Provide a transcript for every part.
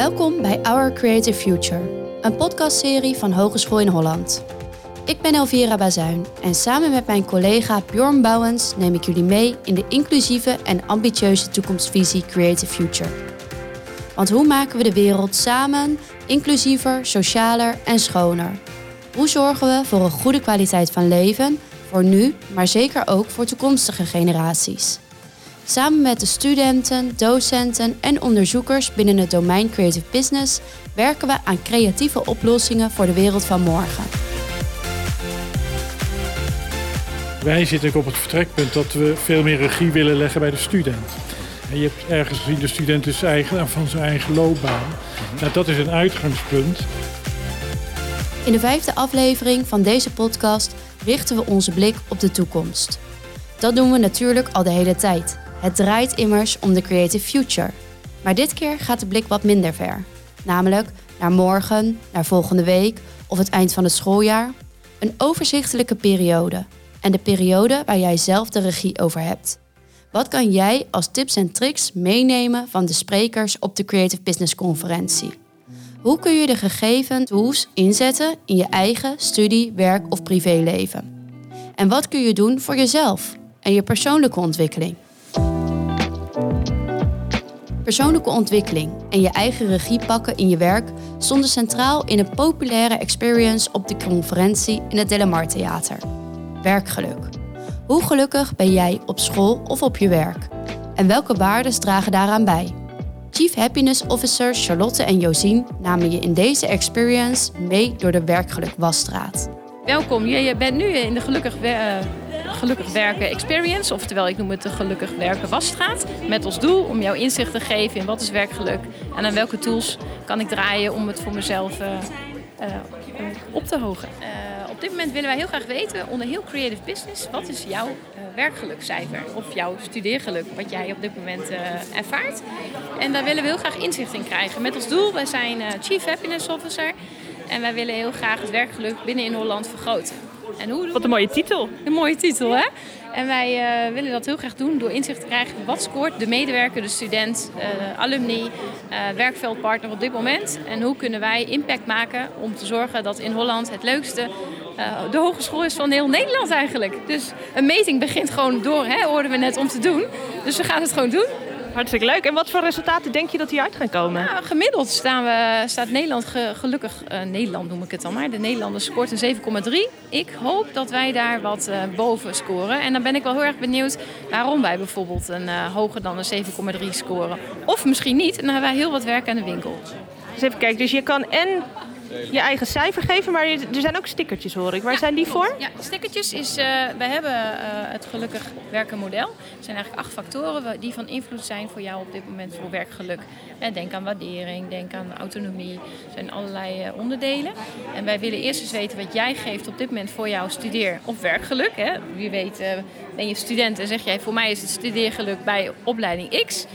Welkom bij Our Creative Future, een podcastserie van Hogeschool in Holland. Ik ben Elvira Bazuin en samen met mijn collega Bjorn Bouwens neem ik jullie mee in de inclusieve en ambitieuze toekomstvisie Creative Future. Want hoe maken we de wereld samen inclusiever, socialer en schoner? Hoe zorgen we voor een goede kwaliteit van leven voor nu, maar zeker ook voor toekomstige generaties? Samen met de studenten, docenten en onderzoekers binnen het domein Creative Business werken we aan creatieve oplossingen voor de wereld van morgen. Wij zitten ook op het vertrekpunt dat we veel meer regie willen leggen bij de student. En je hebt ergens gezien, de student is eigen van zijn eigen loopbaan. Nou, dat is een uitgangspunt. In de vijfde aflevering van deze podcast richten we onze blik op de toekomst. Dat doen we natuurlijk al de hele tijd. Het draait immers om de creative future. Maar dit keer gaat de blik wat minder ver. Namelijk naar morgen, naar volgende week of het eind van het schooljaar. Een overzichtelijke periode. En de periode waar jij zelf de regie over hebt. Wat kan jij als tips en tricks meenemen van de sprekers op de Creative Business Conferentie? Hoe kun je de gegeven tools inzetten in je eigen studie, werk of privéleven? En wat kun je doen voor jezelf en je persoonlijke ontwikkeling? Persoonlijke ontwikkeling en je eigen regie pakken in je werk stonden centraal in een populaire experience op de conferentie in het Delamar Theater. Werkgeluk. Hoe gelukkig ben jij op school of op je werk? En welke waarden dragen daaraan bij? Chief Happiness Officers Charlotte en Josien namen je in deze experience mee door de werkgeluk wasstraat. Welkom, je bent nu in de Gelukkig, uh, gelukkig Werken Experience, oftewel ik noem het de Gelukkig Werken Wasstraat. Met als doel om jou inzicht te geven in wat is werkgeluk en aan welke tools kan ik draaien om het voor mezelf uh, uh, op te hogen. op dit moment willen wij heel graag weten, onder heel creative business, wat is jouw werkgelukcijfer of jouw studeergeluk, wat jij op dit moment ervaart. En daar willen we heel graag inzicht in krijgen. Met als doel, wij zijn Chief Happiness Officer en wij willen heel graag het werkgeluk binnen in Holland vergroten. En hoe Wat een mooie titel. Een mooie titel, hè? En wij uh, willen dat heel graag doen door inzicht te krijgen wat scoort de medewerker, de student, uh, alumni, uh, werkveldpartner op dit moment. En hoe kunnen wij impact maken om te zorgen dat in Holland het leukste de hogeschool is van heel Nederland eigenlijk. Dus een meting begint gewoon door, hè, hoorden we net, om te doen. Dus we gaan het gewoon doen. Hartstikke leuk. En wat voor resultaten denk je dat hieruit gaan komen? Nou, gemiddeld staan we, staat Nederland gelukkig, uh, Nederland noem ik het dan maar. De Nederlander scoort een 7,3. Ik hoop dat wij daar wat uh, boven scoren. En dan ben ik wel heel erg benieuwd waarom wij bijvoorbeeld een uh, hoger dan een 7,3 scoren. Of misschien niet. En dan hebben wij heel wat werk aan de winkel. Dus even kijken. Dus je kan en je eigen cijfer geven, maar er zijn ook stickertjes hoor ik. Waar zijn die voor? Ja, stickertjes is, uh, wij hebben uh, het gelukkig werken model. Er zijn eigenlijk acht factoren die van invloed zijn voor jou op dit moment voor werkgeluk. En denk aan waardering, denk aan autonomie. Er zijn allerlei uh, onderdelen. En wij willen eerst eens weten wat jij geeft op dit moment voor jouw studeer- of werkgeluk. Hè. Wie weet ben je student en zeg jij voor mij is het studeergeluk bij opleiding X.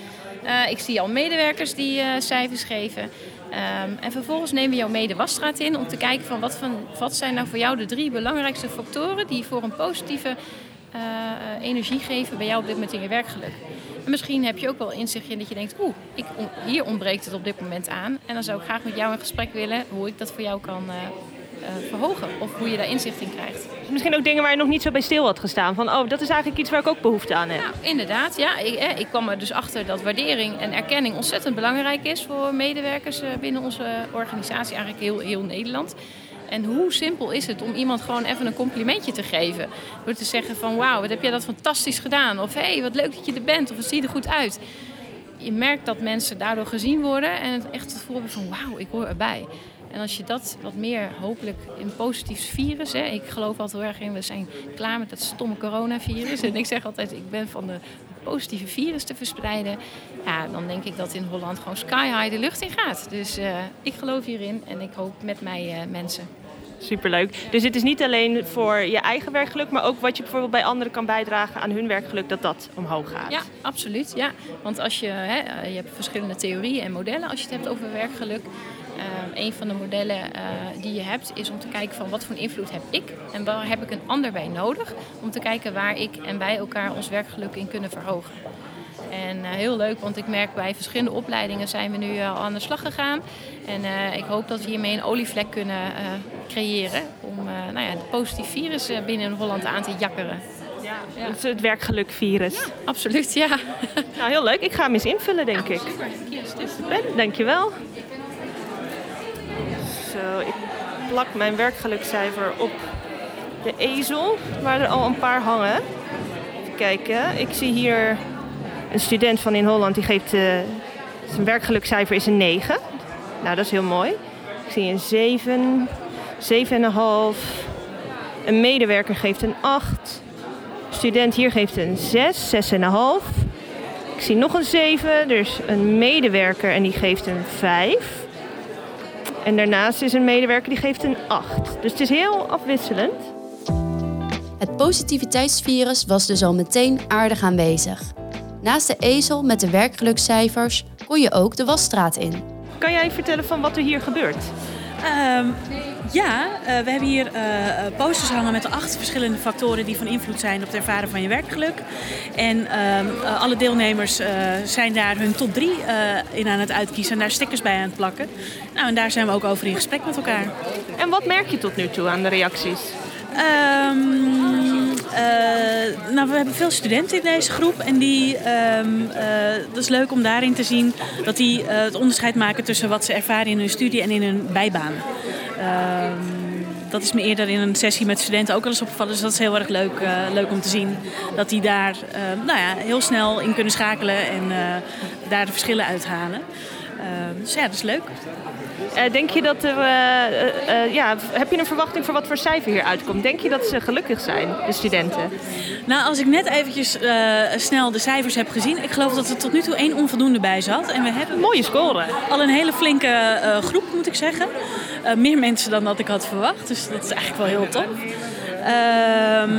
ik zie al medewerkers die cijfers geven. Um, en vervolgens nemen we jouw mede wasstraat in om te kijken van wat, van wat zijn nou voor jou de drie belangrijkste factoren die voor een positieve uh, energie geven bij jou op dit moment in je werkgeluk. En misschien heb je ook wel inzicht in dat je denkt, oeh, ik, hier ontbreekt het op dit moment aan. En dan zou ik graag met jou in gesprek willen hoe ik dat voor jou kan uh, verhogen. Of hoe je daar inzicht in krijgt. Misschien ook dingen waar je nog niet zo bij stil had gestaan. Van, oh, dat is eigenlijk iets waar ik ook behoefte aan heb. Nou, inderdaad, ja. Ik, eh, ik kwam er dus achter dat waardering en erkenning ontzettend belangrijk is voor medewerkers uh, binnen onze organisatie. Eigenlijk heel, heel Nederland. En hoe simpel is het om iemand gewoon even een complimentje te geven? Door te zeggen van wauw, wat heb jij dat fantastisch gedaan? Of hé, hey, wat leuk dat je er bent. Of het ziet er goed uit. Je merkt dat mensen daardoor gezien worden en echt het gevoel hebben van wauw, ik hoor erbij. En als je dat wat meer hopelijk in positief virus, hè, ik geloof altijd heel erg in, we zijn klaar met dat stomme coronavirus. En ik zeg altijd, ik ben van de positieve virus te verspreiden. Ja, dan denk ik dat in Holland gewoon sky high de lucht in gaat. Dus uh, ik geloof hierin en ik hoop met mij uh, mensen. Superleuk. Dus het is niet alleen voor je eigen werkgeluk, maar ook wat je bijvoorbeeld bij anderen kan bijdragen aan hun werkgeluk, dat dat omhoog gaat. Ja, absoluut. Ja. Want als je, hè, je hebt verschillende theorieën en modellen als je het hebt over werkgeluk. Uh, een van de modellen uh, die je hebt is om te kijken van wat voor invloed heb ik en waar heb ik een ander bij nodig. Om te kijken waar ik en wij elkaar ons werkgeluk in kunnen verhogen. En heel leuk, want ik merk bij verschillende opleidingen zijn we nu al aan de slag gegaan. En ik hoop dat we hiermee een olievlek kunnen creëren om nou ja, het positief virus binnen Holland aan te jakkeren. Ja, Het, het werkgelukvirus. Ja, absoluut, ja. Nou, heel leuk. Ik ga hem eens invullen, denk ik. Super. Ben, dankjewel. Ik plak mijn werkgelukcijfer op de ezel, waar er al een paar hangen. Even kijken. Ik zie hier een student van in Holland, die geeft... Uh, zijn werkgelukcijfer is een 9. Nou, dat is heel mooi. Ik zie een 7, 7,5. Een medewerker geeft een 8 student hier geeft een 6, 6,5. Ik zie nog een 7, dus een medewerker en die geeft een 5. En daarnaast is een medewerker die geeft een 8. Dus het is heel afwisselend. Het positiviteitsvirus was dus al meteen aardig aanwezig. Naast de ezel met de werkgelukscijfers kon je ook de wasstraat in. Kan jij vertellen van wat er hier gebeurt? Um, ja, uh, we hebben hier uh, posters hangen met acht verschillende factoren die van invloed zijn op het ervaren van je werkgeluk. En uh, alle deelnemers zijn daar hun top drie in aan het uitkiezen en daar stickers bij aan het plakken. Nou, en daar zijn we ook over in gesprek met elkaar. En wat merk je tot nu toe aan de reacties? Um, nou, we hebben veel studenten in deze groep. En die, um, uh, dat is leuk om daarin te zien dat die uh, het onderscheid maken tussen wat ze ervaren in hun studie en in hun bijbaan. Um, dat is me eerder in een sessie met studenten ook wel eens opgevallen. Dus dat is heel erg leuk, uh, leuk om te zien. Dat die daar nou ja, heel snel in kunnen schakelen en daar de verschillen uithalen. dus ja, dat is leuk. Uh, denk je dat er, uh, uh, ja, heb je een verwachting voor wat voor cijfer hier uitkomt? Denk je dat ze gelukkig zijn, de studenten? Nou, als ik net eventjes snel de cijfers heb gezien, ik geloof dat er tot nu toe één onvoldoende bij zat. En we hebben mooie score. Al een hele flinke groep, moet ik zeggen. meer mensen dan dat ik had verwacht, dus dat is eigenlijk wel heel tof. Ehm,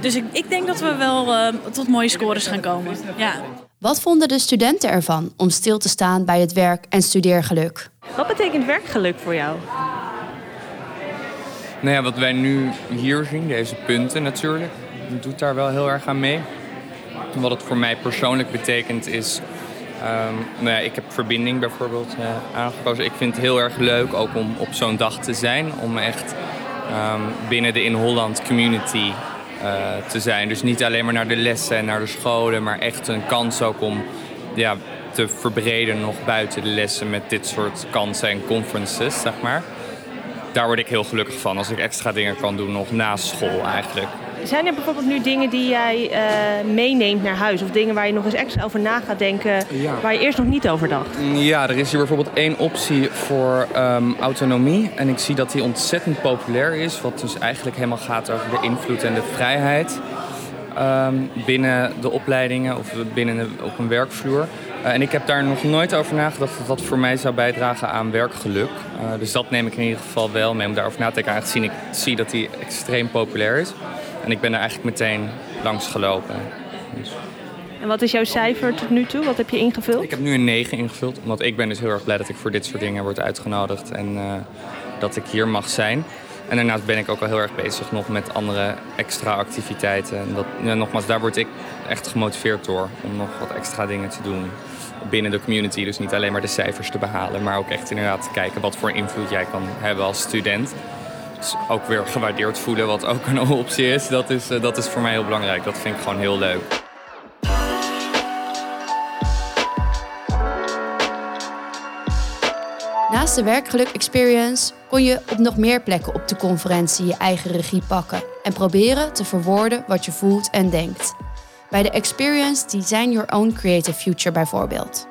dus ik, ik, denk dat we wel tot mooie scores gaan komen. Ja. Wat vonden de studenten ervan om stil te staan bij het werk en studeergeluk? Wat betekent werkgeluk voor jou? Nou ja, wat wij nu hier zien, deze punten natuurlijk, doet daar wel heel erg aan mee. Wat het voor mij persoonlijk betekent is, um, nou ja, ik heb verbinding bijvoorbeeld uh, aangekozen. Ik vind het heel erg leuk ook om op zo'n dag te zijn, om echt um, binnen de in Holland community te zijn. Dus niet alleen maar naar de lessen en naar de scholen, maar echt een kans ook om ja, te verbreden nog buiten de lessen met dit soort kansen en conferences, zeg maar. Daar word ik heel gelukkig van als ik extra dingen kan doen nog na school eigenlijk. Zijn er bijvoorbeeld nu dingen die jij uh, meeneemt naar huis? Of dingen waar je nog eens extra over na gaat denken, waar je eerst nog niet over dacht? Ja, er is hier bijvoorbeeld één optie voor um, autonomie. En ik zie dat die ontzettend populair is. Wat dus eigenlijk helemaal gaat over de invloed en de vrijheid. Um, binnen de opleidingen of binnen de, op een werkvloer. Uh, en ik heb daar nog nooit over nagedacht dat dat voor mij zou bijdragen aan werkgeluk. Uh, dus dat neem ik in ieder geval wel mee om daarover na te denken. Aangezien ik zie dat die extreem populair is. En ik ben er eigenlijk meteen langs gelopen. Dus. En wat is jouw cijfer tot nu toe? Wat heb je ingevuld? Ik heb nu een 9 ingevuld. Omdat ik ben dus heel erg blij dat ik voor dit soort dingen word uitgenodigd. En uh, dat ik hier mag zijn. En daarnaast ben ik ook al heel erg bezig nog met andere extra activiteiten. En dat, ja, nogmaals, daar word ik echt gemotiveerd door om nog wat extra dingen te doen binnen de community. Dus niet alleen maar de cijfers te behalen, maar ook echt inderdaad te kijken wat voor invloed jij kan hebben als student. Ook weer gewaardeerd voelen, wat ook een optie is. Dat is, eh, dat is voor mij heel belangrijk. Dat vind ik gewoon heel leuk. Naast de werkgeluk experience kon je op nog meer plekken op de conferentie je eigen regie pakken en proberen te verwoorden wat je voelt en denkt. Bij de experience Design Your Own Creative Future bijvoorbeeld.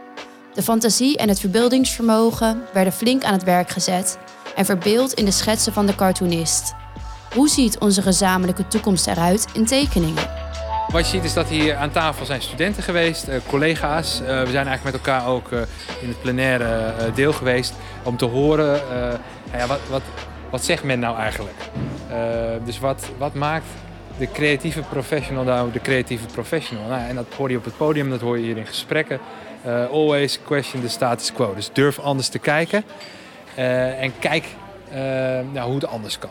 De fantasie en het verbeeldingsvermogen werden flink aan het werk gezet en verbeeld in de schetsen van de cartoonist. Hoe ziet onze gezamenlijke toekomst eruit in tekeningen? Wat je ziet is dat hier aan tafel zijn studenten geweest, uh, collega's. Uh, we zijn eigenlijk met elkaar ook uh, in het plenaire deel geweest om te horen wat, wat, wat zegt men nou eigenlijk. dus wat, wat maakt de creatieve professional nou de creatieve professional? Nou, en dat hoor je op het podium, dat hoor je hier in gesprekken. always question the status quo. Dus durf anders te kijken en kijk nou, hoe het anders kan.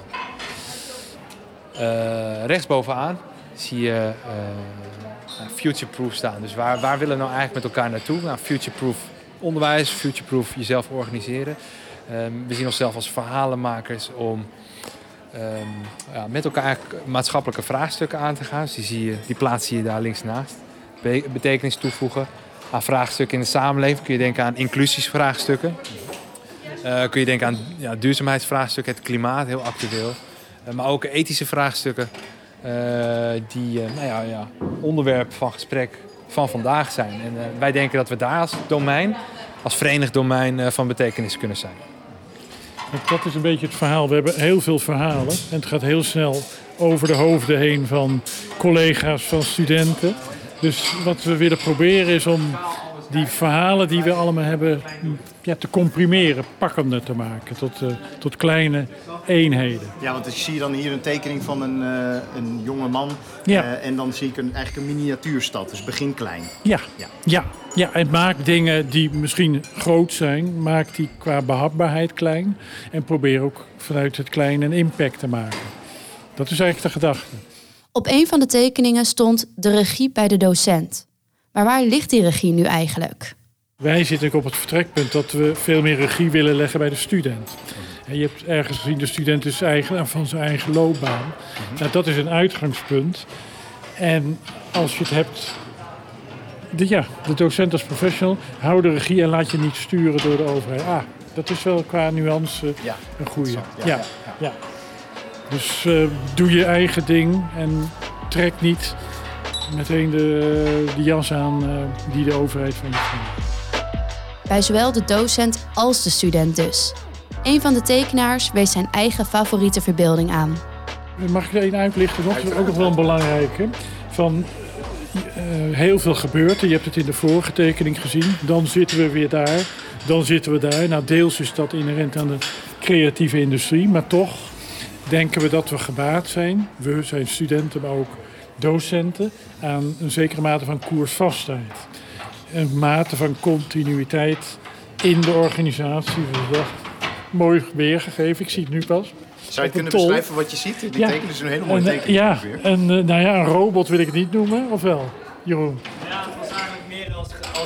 rechtsbovenaan zie je uh, future-proof staan. Dus waar, waar willen we nou eigenlijk met elkaar naartoe? Nou, future-proof onderwijs, future-proof jezelf organiseren. Ehm, we zien onszelf als verhalenmakers om um, ja, met elkaar maatschappelijke vraagstukken aan te gaan. Dus die, zie je, die plaats zie je daar links naast. Be betekenis toevoegen aan vraagstukken in de samenleving. Kun je denken aan inclusievraagstukken. Uh, kun je denken aan ja, duurzaamheidsvraagstukken, het klimaat, heel actueel. Uh, maar ook ethische vraagstukken uh, die nou ja, ja, onderwerp van gesprek van vandaag zijn. En wij denken dat we daar als domein, als verenigd domein van betekenis kunnen zijn. Dat is een beetje het verhaal. We hebben heel veel verhalen en het gaat heel snel over de hoofden heen van collega's, van studenten. Dus wat we willen proberen is om die verhalen die we allemaal hebben ja, te comprimeren, pakkender te maken tot, uh, tot kleine eenheden. Ja, want ik zie dan hier een tekening van een, uh, een jonge man ja. Uh, en dan zie ik een, eigenlijk een miniatuurstad, dus begin klein. Ja, ja. ja. ja en maak dingen die misschien groot zijn, maak die qua behapbaarheid klein en probeer ook vanuit het klein een impact te maken. Dat is eigenlijk de gedachte. Op een van de tekeningen stond de regie bij de docent. Maar waar ligt die regie nu eigenlijk? Wij zitten op het vertrekpunt dat we veel meer regie willen leggen bij de student. En je hebt ergens gezien, de student is eigenaar van zijn eigen loopbaan. Nou, dat is een uitgangspunt. En als je het hebt, de, ja, de docent als professional, hou de regie en laat je niet sturen door de overheid. Ah, dat is wel qua nuance een goede. Ja, ja, ja. Dus uh, doe je eigen ding en trek niet meteen de, de jas aan uh, die de overheid van je vraagt. Bij zowel de docent als de student dus. Een van de tekenaars wees zijn eigen favoriete verbeelding aan. Mag ik er één uitlichten? Nog? Dat is ook nog wel een belangrijke. Van uh, heel veel gebeurt. Je hebt het in de vorige tekening gezien. Dan zitten we weer daar. Dan zitten we daar. Nou, deels is dat inherent aan de creatieve industrie. Maar toch denken we dat we gebaat zijn. We zijn studenten, maar ook docenten. Aan een zekere mate van koersvastheid een mate van continuïteit in de organisatie. Dus dat mooi weergegeven. Ik zie het nu pas. Zou je kunnen beschrijven wat je ziet? Die ja. tekenen is een hele mooie tekening. Ja, een, uh, nou ja, een robot wil ik het niet noemen, of wel, Jeroen? Ja, het was eigenlijk meer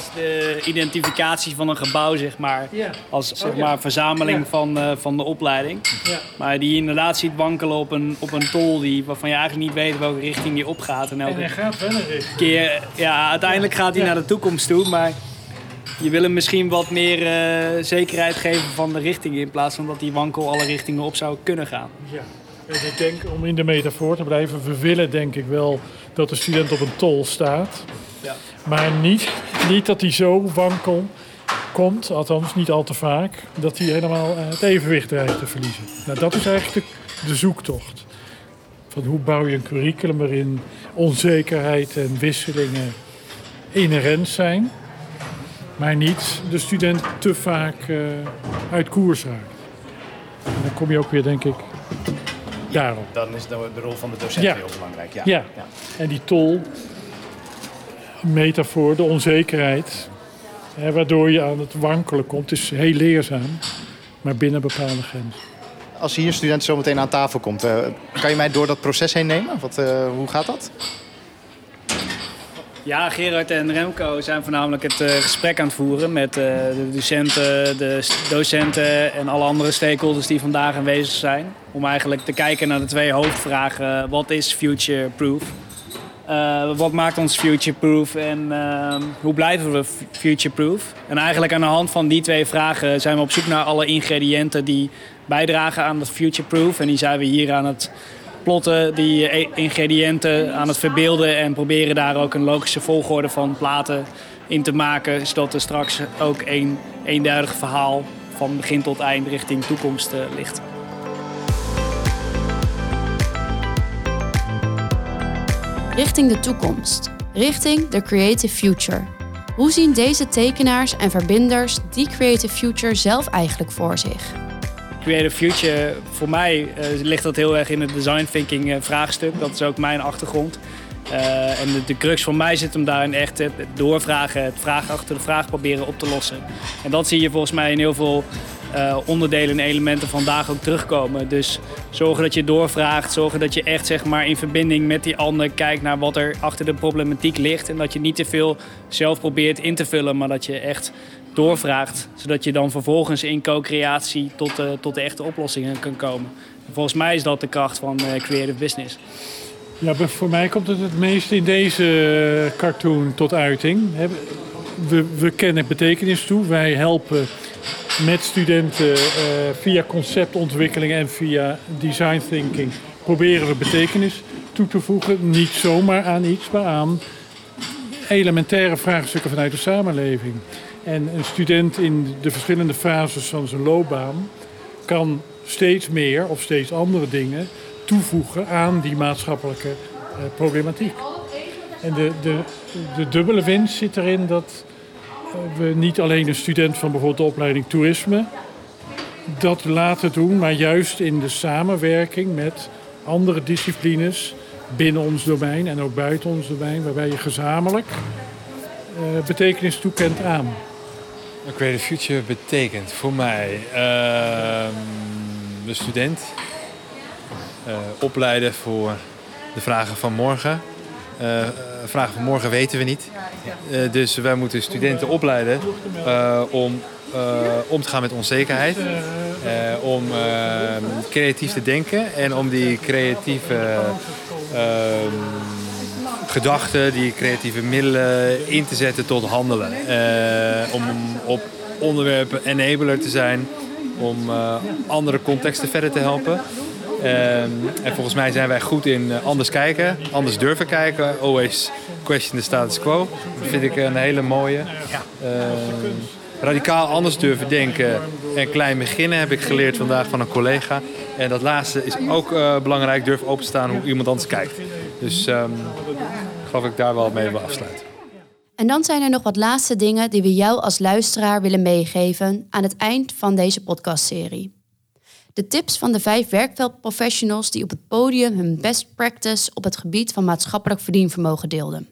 als, de identificatie van een gebouw, zeg maar. Ja. Als zeg oh, maar, verzameling van, uh, van de opleiding. Ja. Maar die je inderdaad ziet wankelen op een, op een tol die, waarvan je eigenlijk niet weet welke richting die opgaat. En, elke en hij gaat wel een richting. Keer, ja, uiteindelijk gaat hij naar de toekomst toe, maar je wil hem misschien wat meer uh, zekerheid geven van de richting in plaats van dat die wankel alle richtingen op zou kunnen gaan. Ja. En ik denk, om in de metafoor te blijven, we willen denk ik wel dat de student op een tol staat. Ja. Maar niet, niet dat hij zo wankel komt, althans niet al te vaak, dat hij helemaal eh, het evenwicht dreigt te verliezen. Nou, dat is eigenlijk de, de zoektocht. Van hoe bouw je een curriculum waarin onzekerheid en wisselingen inherent zijn, maar niet de student te vaak uh, uit koers raakt. En dan kom je ook weer, denk ik, daarop. Dan is de, de rol van de docent heel belangrijk. Ja. Ja. ja. en die tol, metafoor, de onzekerheid, hè, waardoor je aan het wankelen komt, is heel leerzaam, maar binnen bepaalde grenzen. Als hier student zo meteen aan tafel komt, uh, kan je mij door dat proces heen nemen? Wat, uh, hoe gaat dat? Ja, Gerard en Remco zijn voornamelijk het uh, gesprek aan het voeren met uh, de docenten, de docenten en alle andere stakeholders die vandaag aanwezig zijn. Om eigenlijk te kijken naar de twee hoofdvragen. Wat is future-proof? Uh, wat maakt ons future-proof en ehm, hoe blijven we future-proof? En eigenlijk aan de hand van die twee vragen zijn we op zoek naar alle ingrediënten die bijdragen aan dat future-proof. En die zijn we hier aan het plotten, die e- ingrediënten aan het verbeelden en proberen daar ook een logische volgorde van platen in te maken, zodat er straks ook een eenduidig verhaal van begin tot eind richting toekomst uh, ligt. Richting de toekomst, richting de creative future. Hoe zien deze tekenaars en verbinders die creative future zelf eigenlijk voor zich? Creative Future, voor mij uh, ligt dat heel erg in het design thinking uh, vraagstuk. Dat is ook mijn achtergrond. Uh, en de, de, crux voor mij zit hem daarin echt het doorvragen, het vraag achter de vraag proberen op te lossen. En dat zie je volgens mij in heel veel uh, onderdelen en elementen vandaag ook terugkomen. Dus zorgen dat je doorvraagt, zorgen dat je echt zeg maar, in verbinding met die ander kijkt naar wat er achter de problematiek ligt. En dat je niet te veel zelf probeert in te vullen, maar dat je echt doorvraagt. Zodat je dan vervolgens in co-creatie tot, uh, tot de echte oplossingen kan komen. volgens mij is dat de kracht van uh, creative business. Ja, voor mij komt het het meest in deze cartoon tot uiting. We, we kennen betekenis toe. Wij helpen met studenten uh, via conceptontwikkeling en via design thinking proberen we betekenis toe te voegen. Niet zomaar aan iets, maar aan elementaire vraagstukken vanuit de samenleving. En een student in de verschillende fases van zijn loopbaan kan steeds meer of steeds andere dingen toevoegen aan die maatschappelijke uh, problematiek. En de, de, de dubbele winst zit erin dat we niet alleen een student van bijvoorbeeld de opleiding toerisme dat laten doen, maar juist in de samenwerking met andere disciplines binnen ons domein en ook buiten ons domein, waarbij je gezamenlijk uh, betekenis toekent aan. Creative Future betekent voor mij uh, de student uh, opleiden voor de vragen van morgen. Uh, vragen van morgen weten we niet. Uh, dus wij moeten studenten opleiden om om te gaan met onzekerheid. om creatief te denken en om die creatieve ehm, gedachten, die creatieve middelen in te zetten tot handelen. om op onderwerpen enabler te zijn, om andere contexten verder te helpen. Ehm, en volgens mij zijn wij goed in uh, anders kijken, anders durven kijken. Always question the status quo. Dat vind ik een hele mooie. Ehm, radicaal anders durven denken en klein beginnen heb ik geleerd vandaag van een collega. En dat laatste is ook uh, belangrijk, durf openstaan hoe iemand anders kijkt. Dus um, ik geloof ik daar wel mee wil afsluiten. En dan zijn er nog wat laatste dingen die we jou als luisteraar willen meegeven aan het eind van deze podcastserie. De tips van de vijf werkveldprofessionals die op het podium hun best practice op het gebied van maatschappelijk verdienvermogen deelden.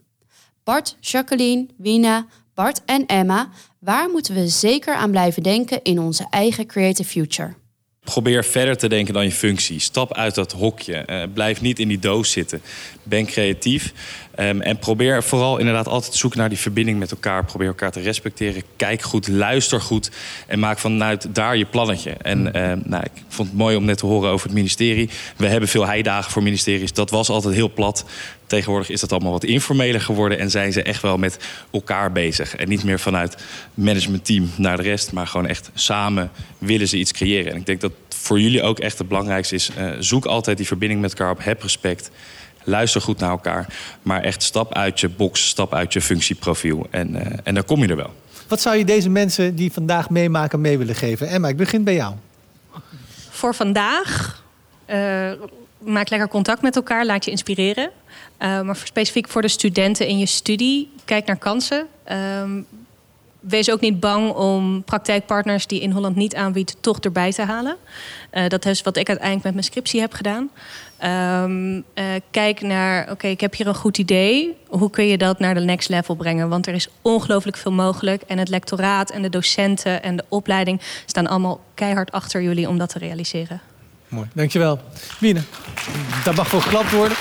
Bart, Jacqueline, Wina, Bart en Emma, waar moeten we zeker aan blijven denken in onze eigen Creative Future? Probeer verder te denken dan je functie. Stap uit dat hokje. Uh, blijf niet in die doos zitten. Ben creatief. Um, en probeer vooral inderdaad altijd te zoeken naar die verbinding met elkaar. Probeer elkaar te respecteren. Kijk goed, luister goed. En maak vanuit daar je plannetje. En uh, nou, ik vond het mooi om net te horen over het ministerie. We hebben veel heidagen voor ministeries. Dat was altijd heel plat. Tegenwoordig is dat allemaal wat informeler geworden. En zijn ze echt wel met elkaar bezig. En niet meer vanuit managementteam naar de rest. Maar gewoon echt samen willen ze iets creëren. En ik denk dat voor jullie ook echt het belangrijkste is. Uh, zoek altijd die verbinding met elkaar op. Heb respect. Luister goed naar elkaar. Maar echt stap uit je box, stap uit je functieprofiel. En, uh, en dan kom je er wel. Wat zou je deze mensen die vandaag meemaken mee willen geven? Emma, ik begin bij jou. Voor vandaag, uh, maak lekker contact met elkaar, laat je inspireren. Uh, maar specifiek voor de studenten in je studie, kijk naar kansen. Um, wees ook niet bang om praktijkpartners die in Holland niet aanbiedt, toch erbij te halen. Uh, dat is wat ik uiteindelijk met mijn scriptie heb gedaan. Um, uh, kijk naar, oké, ik heb hier een goed idee. Hoe kun je dat naar de next level brengen? Want er is ongelooflijk veel mogelijk. En het lectoraat en de docenten en de opleiding staan allemaal keihard achter jullie om dat te realiseren. Mooi, dankjewel. Wiene, dat mag wel geklapt worden.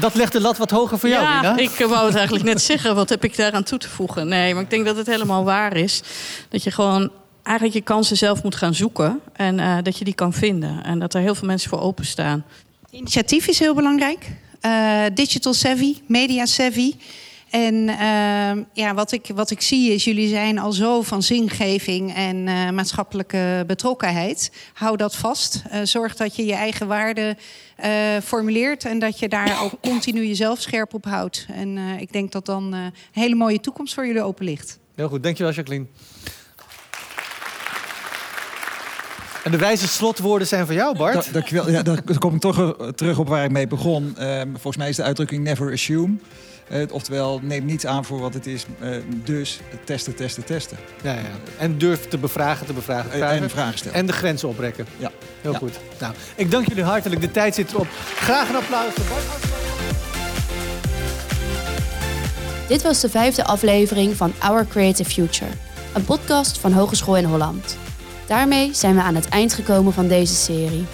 Dat legt de lat wat hoger voor jou, Ja, ik wou het eigenlijk net zeggen. Wat heb ik daaraan toe te voegen? Nee, maar ik denk dat het helemaal waar is. Dat je gewoon eigenlijk je kansen zelf moet gaan zoeken. En uh, dat je die kan vinden. En dat er heel veel mensen voor openstaan. Het initiatief is heel belangrijk. Uh, digital savvy, media savvy. En uh, ja, wat, ik, wat ik zie is, jullie zijn al zo van zingeving en uh, maatschappelijke betrokkenheid. Hou dat vast. Uh, zorg dat je je eigen waarden formuleert en dat je daar ook continu jezelf scherp op houdt. En ik denk dat dan een hele mooie toekomst voor jullie open ligt. Heel goed, dankjewel Jacqueline. En de wijze slotwoorden zijn van jou, Bart. Da dankjewel. Ja, daar kom ik toch terug op waar ik mee begon. Uh, volgens mij is de uitdrukking never assume. Uh, oftewel, neem niets aan voor wat het is. Uh, dus testen, testen, testen. Ja, ja. En durf te bevragen, te bevragen, te vragen. En vragen stellen. En de grenzen oprekken. Ja. Heel ja. goed. Nou, ik dank jullie hartelijk. De tijd zit erop. Graag een applaus voor Bart. Dit was de vijfde aflevering van Our Creative Future. een podcast van Hogeschool in Holland. Daarmee zijn we aan het eind gekomen van deze serie.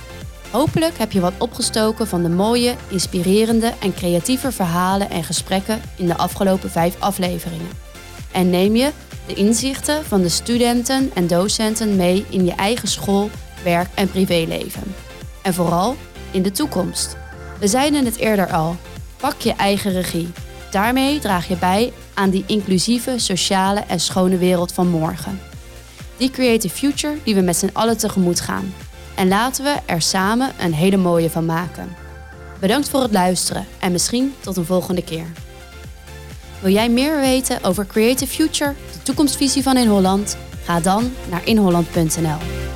Hopelijk heb je wat opgestoken van de mooie, inspirerende en creatieve verhalen en gesprekken in de afgelopen vijf afleveringen. En neem je de inzichten van de studenten en docenten mee in je eigen school, werk en privéleven. En vooral in de toekomst. We zeiden het eerder al, pak je eigen regie. Daarmee draag je bij aan die inclusieve, sociale en schone wereld van morgen. Die creative future die we met z'n allen tegemoet gaan. En laten we er samen een hele mooie van maken. Bedankt voor het luisteren en misschien tot een volgende keer. Wil jij meer weten over Creative Future, de toekomstvisie van In Holland? Ga dan naar inholland.nl.